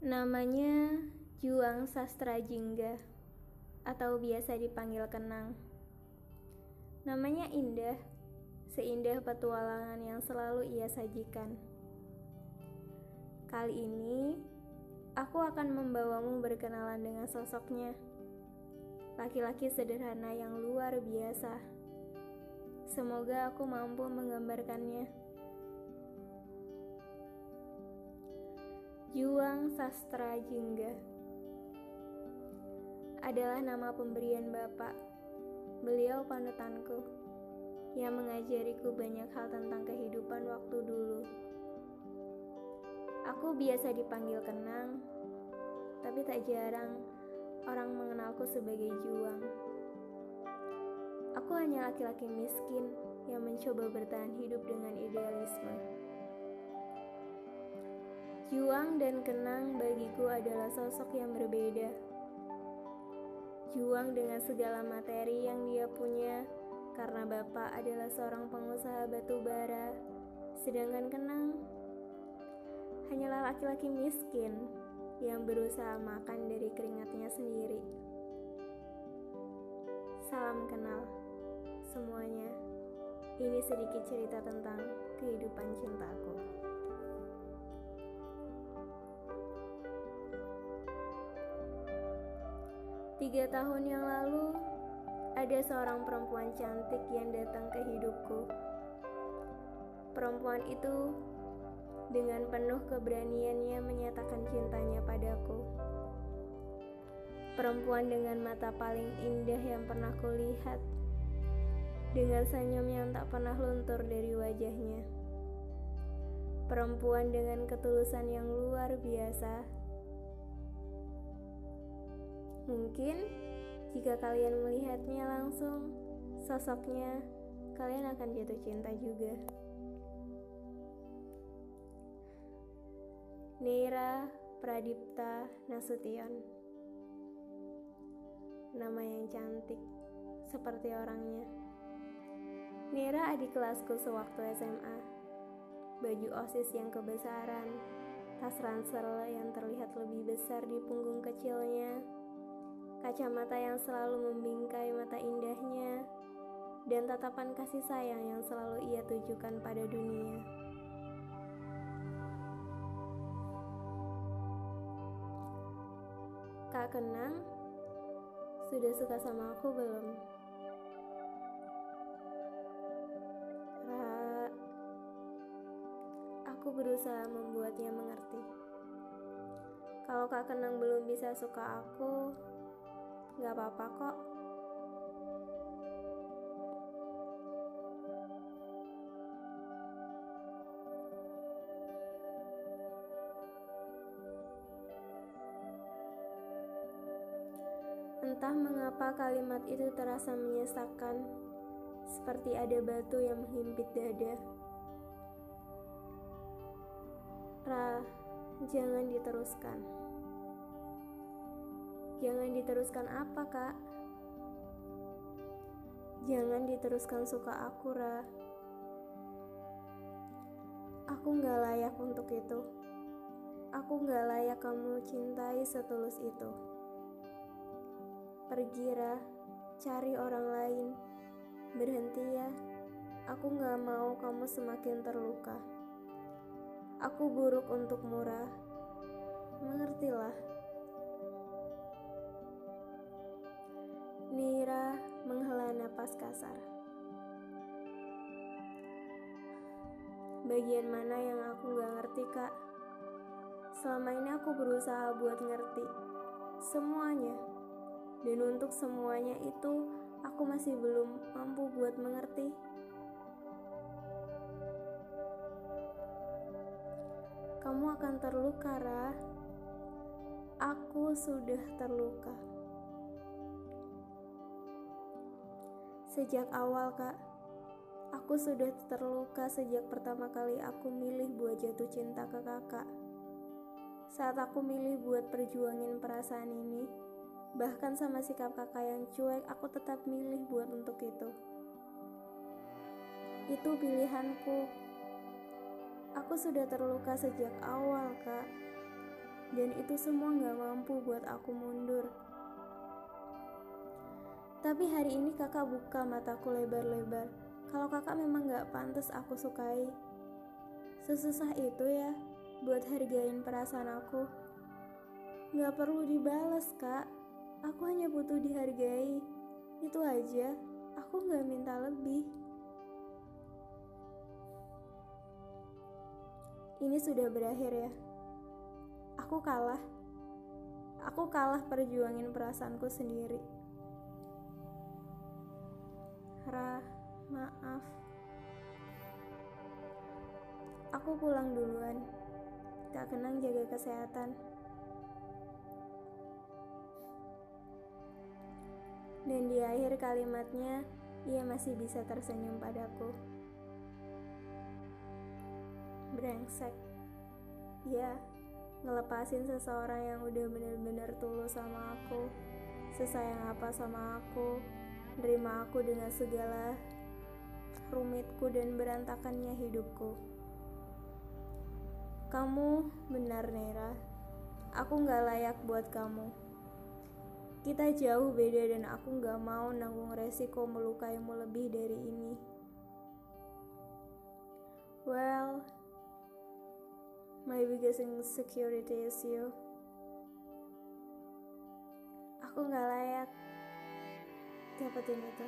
Namanya Juang Sastra Jingga atau biasa dipanggil Kenang. Namanya indah, seindah petualangan yang selalu ia sajikan. Kali ini, aku akan membawamu berkenalan dengan sosoknya. Laki-laki sederhana yang luar biasa. Semoga aku mampu menggambarkannya. Juang Sastra Jingga adalah nama pemberian Bapak. Beliau panutanku yang mengajariku banyak hal tentang kehidupan waktu dulu. Aku biasa dipanggil Kenang, tapi tak jarang orang mengenalku sebagai Juang. Aku hanya laki-laki miskin yang mencoba bertahan hidup dengan idealisme. Juang dan Kenang bagiku adalah sosok yang berbeda. Juang dengan segala materi yang dia punya karena bapak adalah seorang pengusaha batu bara, sedangkan Kenang hanyalah laki-laki miskin yang berusaha makan dari keringatnya sendiri. Salam kenal semuanya. Ini sedikit cerita tentang kehidupan cintaku. Tiga tahun yang lalu, ada seorang perempuan cantik yang datang ke hidupku. Perempuan itu dengan penuh keberaniannya menyatakan cintanya padaku. Perempuan dengan mata paling indah yang pernah kulihat, dengan senyum yang tak pernah luntur dari wajahnya. Perempuan dengan ketulusan yang luar biasa Mungkin jika kalian melihatnya langsung, sosoknya, kalian akan jatuh cinta juga. Neira Pradipta Nasution Nama yang cantik, seperti orangnya. Neira adik kelasku sewaktu SMA. Baju OSIS yang kebesaran, tas ransel yang terlihat lebih besar di punggung kecilnya, kacamata yang selalu membingkai mata indahnya, dan tatapan kasih sayang yang selalu ia tujukan pada dunia. Kak Kenang, sudah suka sama aku belum? Ra, aku berusaha membuatnya mengerti. Kalau Kak Kenang belum bisa suka aku, Gak apa-apa kok. Entah mengapa kalimat itu terasa menyesakan, seperti ada batu yang menghimpit dada. Ra, jangan diteruskan. Jangan diteruskan apa, Kak? Jangan diteruskan suka aku, Ra. Aku gak layak untuk itu. Aku gak layak kamu cintai setulus itu. Pergi, Ra. Cari orang lain. Berhenti ya. Aku gak mau kamu semakin terluka. Aku buruk untuk murah. Mengertilah. Bagian mana yang aku gak ngerti, Kak? Selama ini aku berusaha buat ngerti semuanya. Dan untuk semuanya itu, aku masih belum mampu buat mengerti. Kamu akan terluka, Ra. Aku sudah terluka. Sejak awal, Kak, aku sudah terluka sejak pertama kali aku milih buat jatuh cinta ke kakak. Saat aku milih buat perjuangin perasaan ini, bahkan sama sikap kakak yang cuek, aku tetap milih buat untuk itu. Itu pilihanku. Aku sudah terluka sejak awal, Kak. Dan itu semua gak mampu buat aku mundur. Tapi hari ini kakak buka mataku lebar-lebar. Kalau kakak memang gak pantas aku sukai. Sesusah itu ya buat hargain perasaan aku. Gak perlu dibalas kak. Aku hanya butuh dihargai. Itu aja. Aku gak minta lebih. Ini sudah berakhir ya. Aku kalah. Aku kalah perjuangin perasaanku sendiri. Ra, maaf. Aku pulang duluan. Kak Kenang jaga kesehatan. Dan di akhir kalimatnya, ia masih bisa tersenyum padaku brengsek ya ngelepasin seseorang yang udah bener-bener tulus sama aku sesayang apa sama aku nerima aku dengan segala rumitku dan berantakannya hidupku kamu benar Nera aku gak layak buat kamu kita jauh beda dan aku gak mau nanggung resiko melukaimu lebih dari ini well My biggest insecurity is you. Aku gak layak dapetin itu.